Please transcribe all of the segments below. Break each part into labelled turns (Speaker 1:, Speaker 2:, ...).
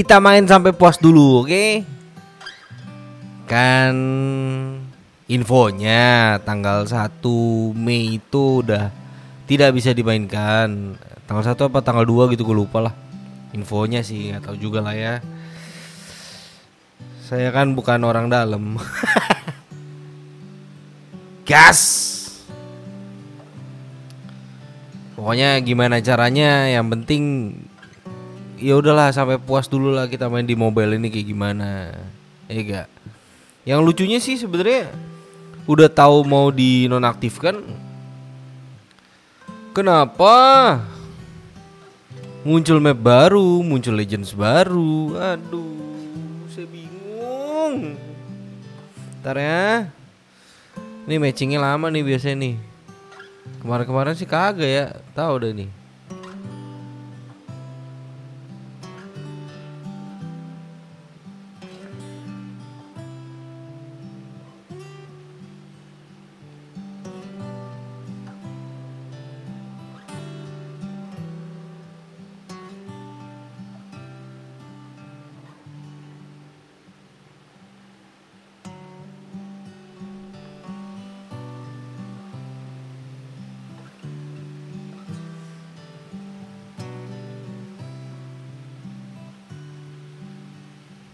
Speaker 1: Kita main sampai puas dulu, oke? Kan infonya tanggal 1 Mei itu udah tidak bisa dimainkan. Tanggal 1 apa tanggal 2 gitu gue lupa lah. Infonya sih nggak tahu juga lah ya. Saya kan bukan orang dalam. Gas. Pokoknya gimana caranya yang penting ya udahlah sampai puas dulu lah kita main di mobile ini kayak gimana. Ya gak yang lucunya sih sebenarnya udah tahu mau dinonaktifkan. Kenapa? Muncul map baru muncul legends baru. Aduh saya bingung. Ntar ya. Ini matchingnya lama nih biasanya nih. Kemarin-kemarin sih kagak ya. Tahu deh nih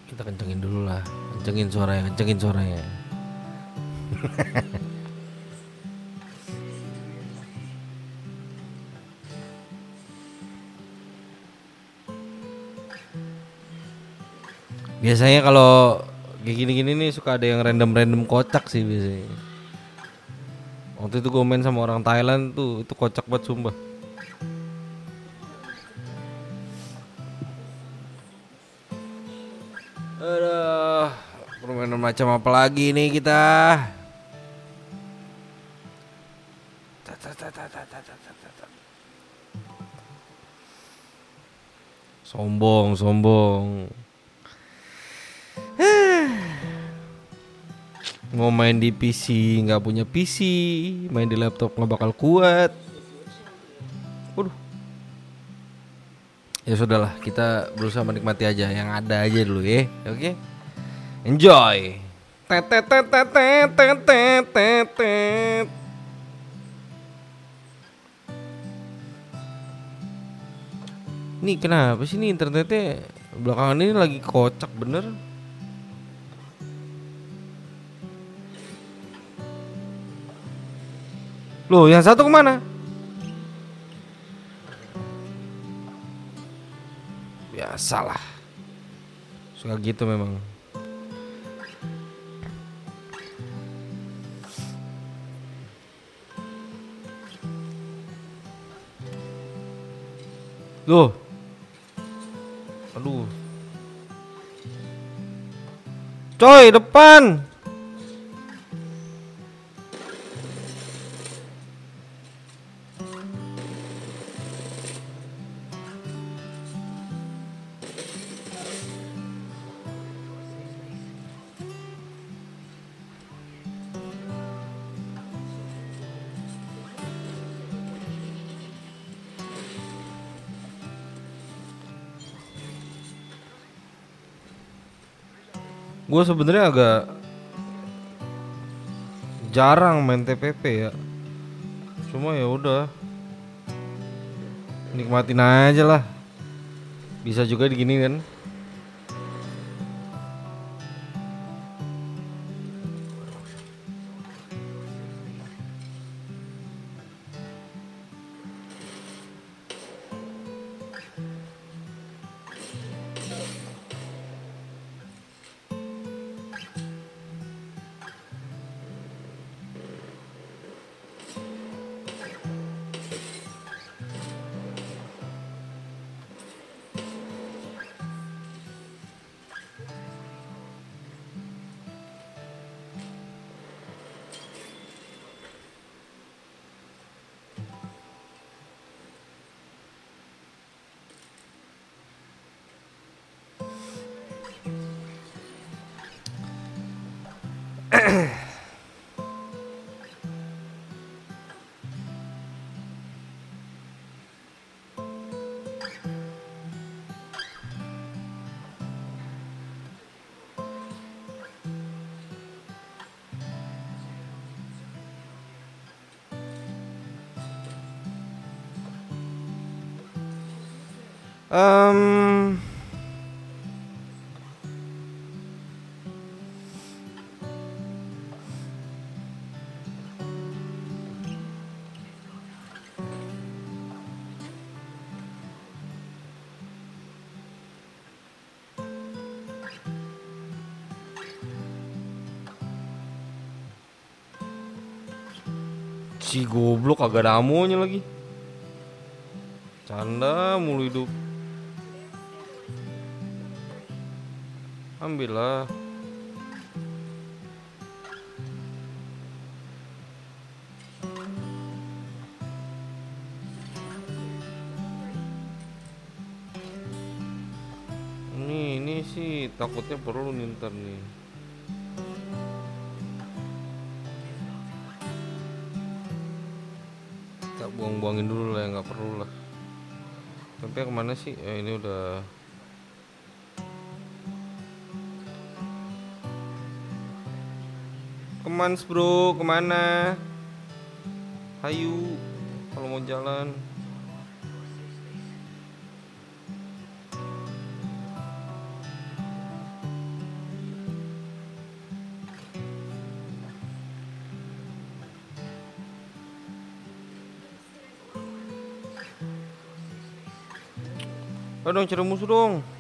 Speaker 1: Kita kencengin dulu lah Kencengin suaranya Kencengin suaranya Biasanya kalau kayak gini-gini nih suka ada yang random-random kocak sih biasanya. Waktu itu gue main sama orang Thailand tuh itu kocak banget sumpah. Macam apa lagi nih kita? Sombong, sombong. Mau main di PC nggak punya PC, main di laptop nggak bakal kuat. Waduh. Ya sudahlah, kita berusaha menikmati aja yang ada aja dulu ya. Oke. Enjoy. Tet. Nih kenapa sih nih internetnya belakangan ini lagi kocak bener? Loh, yang satu ke mana? Biasalah. Suka gitu memang. Loh. Aduh. Coy, depan. Gue sebenarnya agak jarang main TPP ya. Cuma ya udah. Nikmatin aja lah. Bisa juga digini kan. Um, Si goblok agak ada lagi. Canda mulu hidup. Ambillah. Ini ini sih takutnya perlu nih ntar nih. Tak buang-buangin dulu lah, nggak perlu lah. Tapi ke mana sih? Eh, ini udah Kemans bro, ke mana? Hayu, kalau mau jalan. Ayo dong cari musuh dong.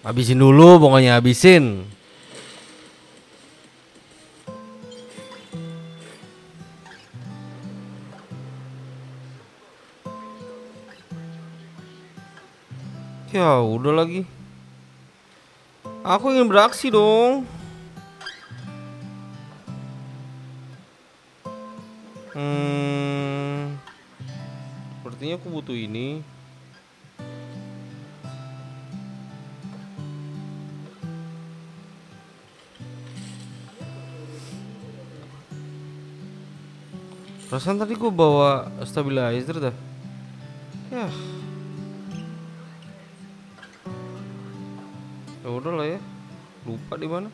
Speaker 1: Habisin dulu pokoknya habisin. Ya udah lagi. Aku ingin beraksi dong. Hmm, sepertinya aku butuh ini. Perasaan tadi gue bawa stabilizer dah. Ya. Ya udah lah ya. Lupa di mana.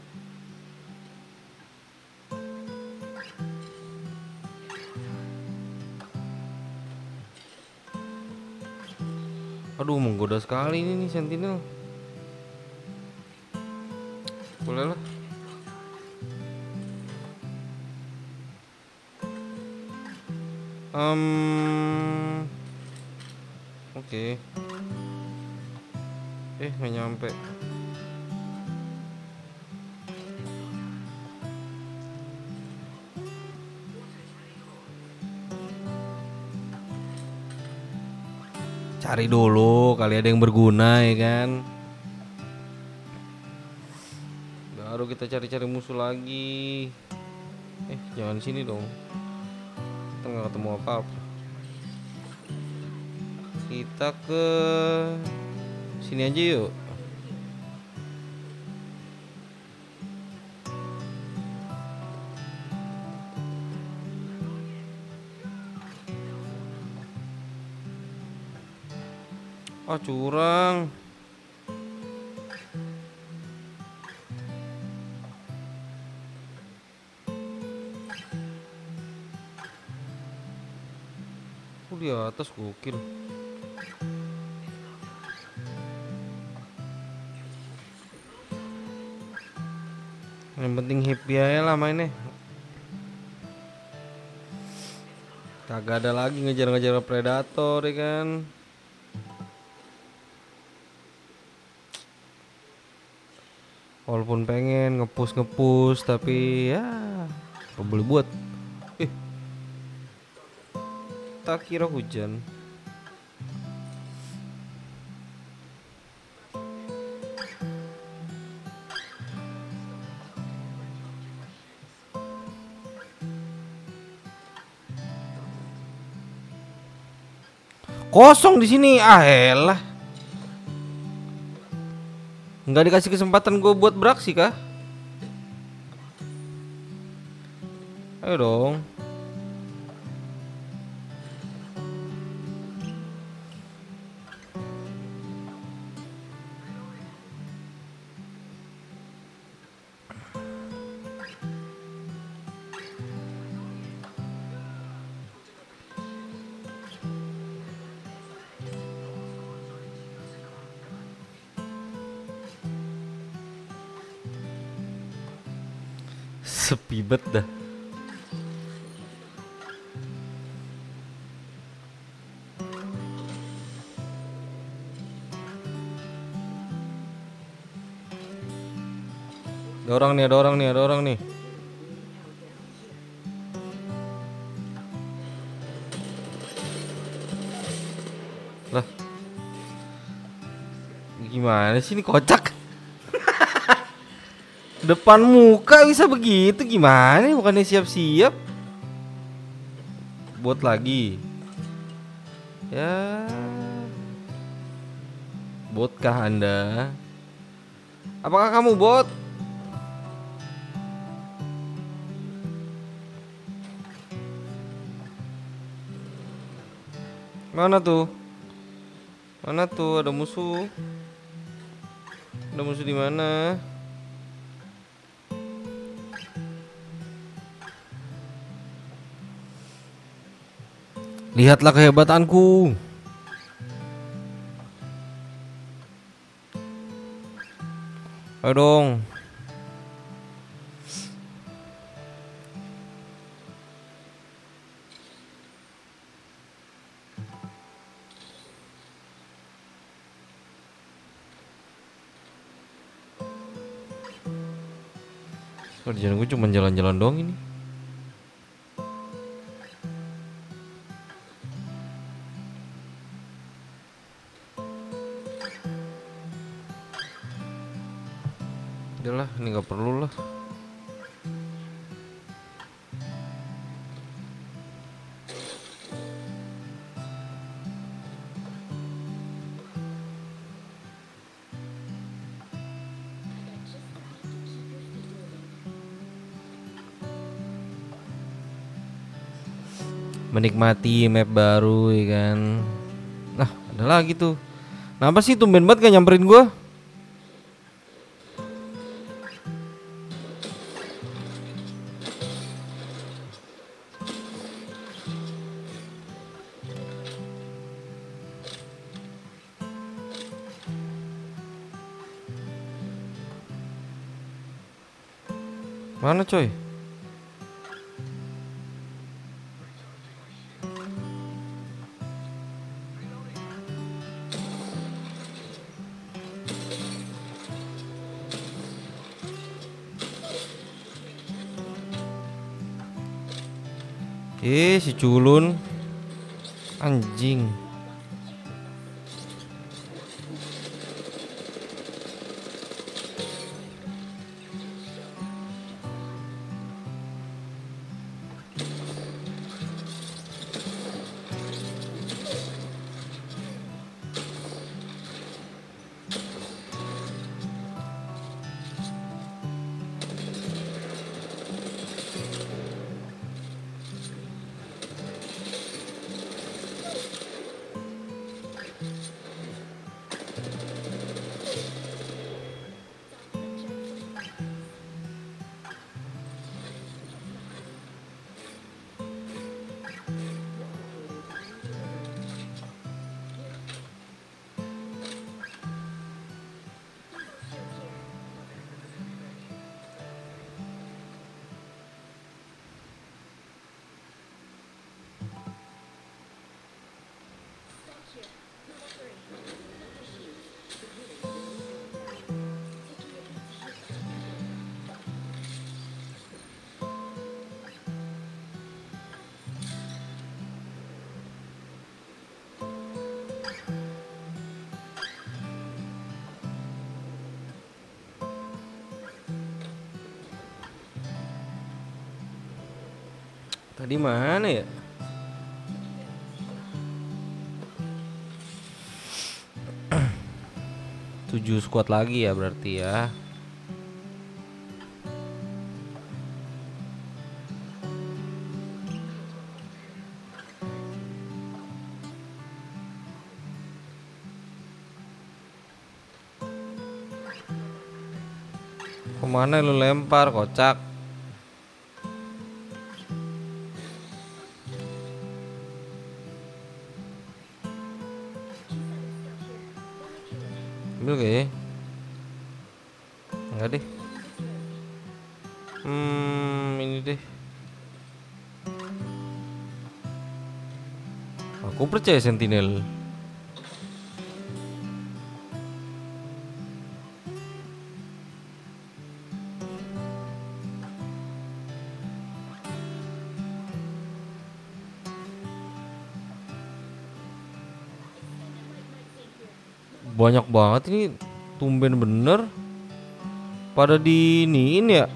Speaker 1: Aduh menggoda sekali ini nih sentinel. Cari dulu kali ada yang berguna ya kan. Baru kita cari-cari musuh lagi. Eh jangan sini dong. Kita nggak ketemu apa-apa. Kita ke sini aja yuk. Ah curang. Oh di atas gokil. Yang penting happy aja lah mainnya. Kagak ada lagi ngejar-ngejar predator ya kan. Walaupun pengen ngepus ngepus tapi ya apa boleh buat. Eh. Tak kira hujan. Kosong di sini. Ah elah. Nggak dikasih kesempatan gue buat beraksi kah? Ayo dong. Sepi bet dah. Ada orang nih, ada orang nih, ada orang nih. Lah. Gimana sih ini kocak? Depan muka bisa begitu gimana? Bukannya siap-siap? Buat lagi. Ya. Botkah Anda? Apakah kamu bot? Mana tuh? Mana tuh ada musuh? Ada musuh di mana? Lihatlah kehebatanku. Ayo dong. Kerjaan gue cuma jalan-jalan doang ini. Menikmati map baru ya kan. Nah, ada lagi tuh. Kenapa sih tumben banget gak nyamperin gua? Mana coy? Si culun Anjing Tadi mana ya? Tujuh squad lagi ya berarti ya. Ke mana lu lempar kocak? Ambil gak ya? Enggak deh. Hmm, ini deh. Aku percaya Sentinel. banyak banget ini. Tumben bener. Pada di ini ini ya?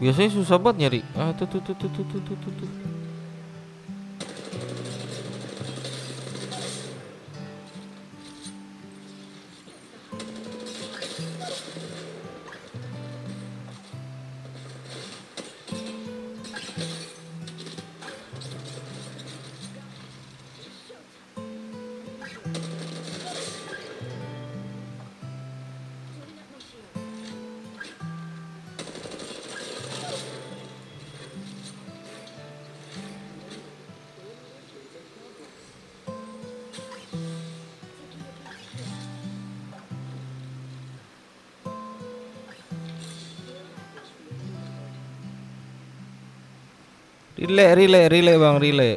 Speaker 1: Biasanya susah banget nyari. Ah tuh tuh tuh tuh tuh tuh tuh, tuh. இல்லை ரீலே ரீலே வாங்க ரீலே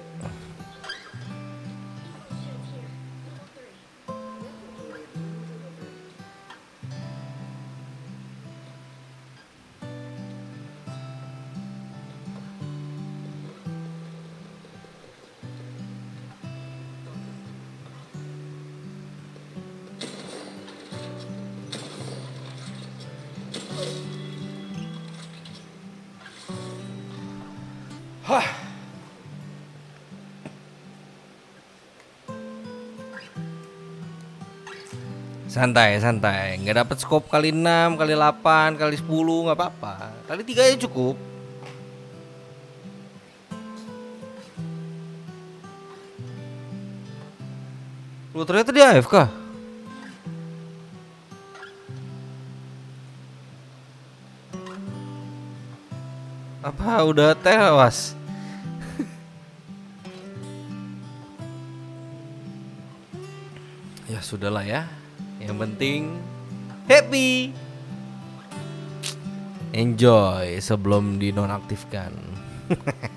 Speaker 1: Santai, santai. Nggak dapat scope kali 6, kali 8, kali 10 nggak apa-apa. Kali 3 aja cukup. Lu ternyata dia AFK. Apa udah tewas? ya sudahlah ya. Yang penting happy. Enjoy sebelum dinonaktifkan.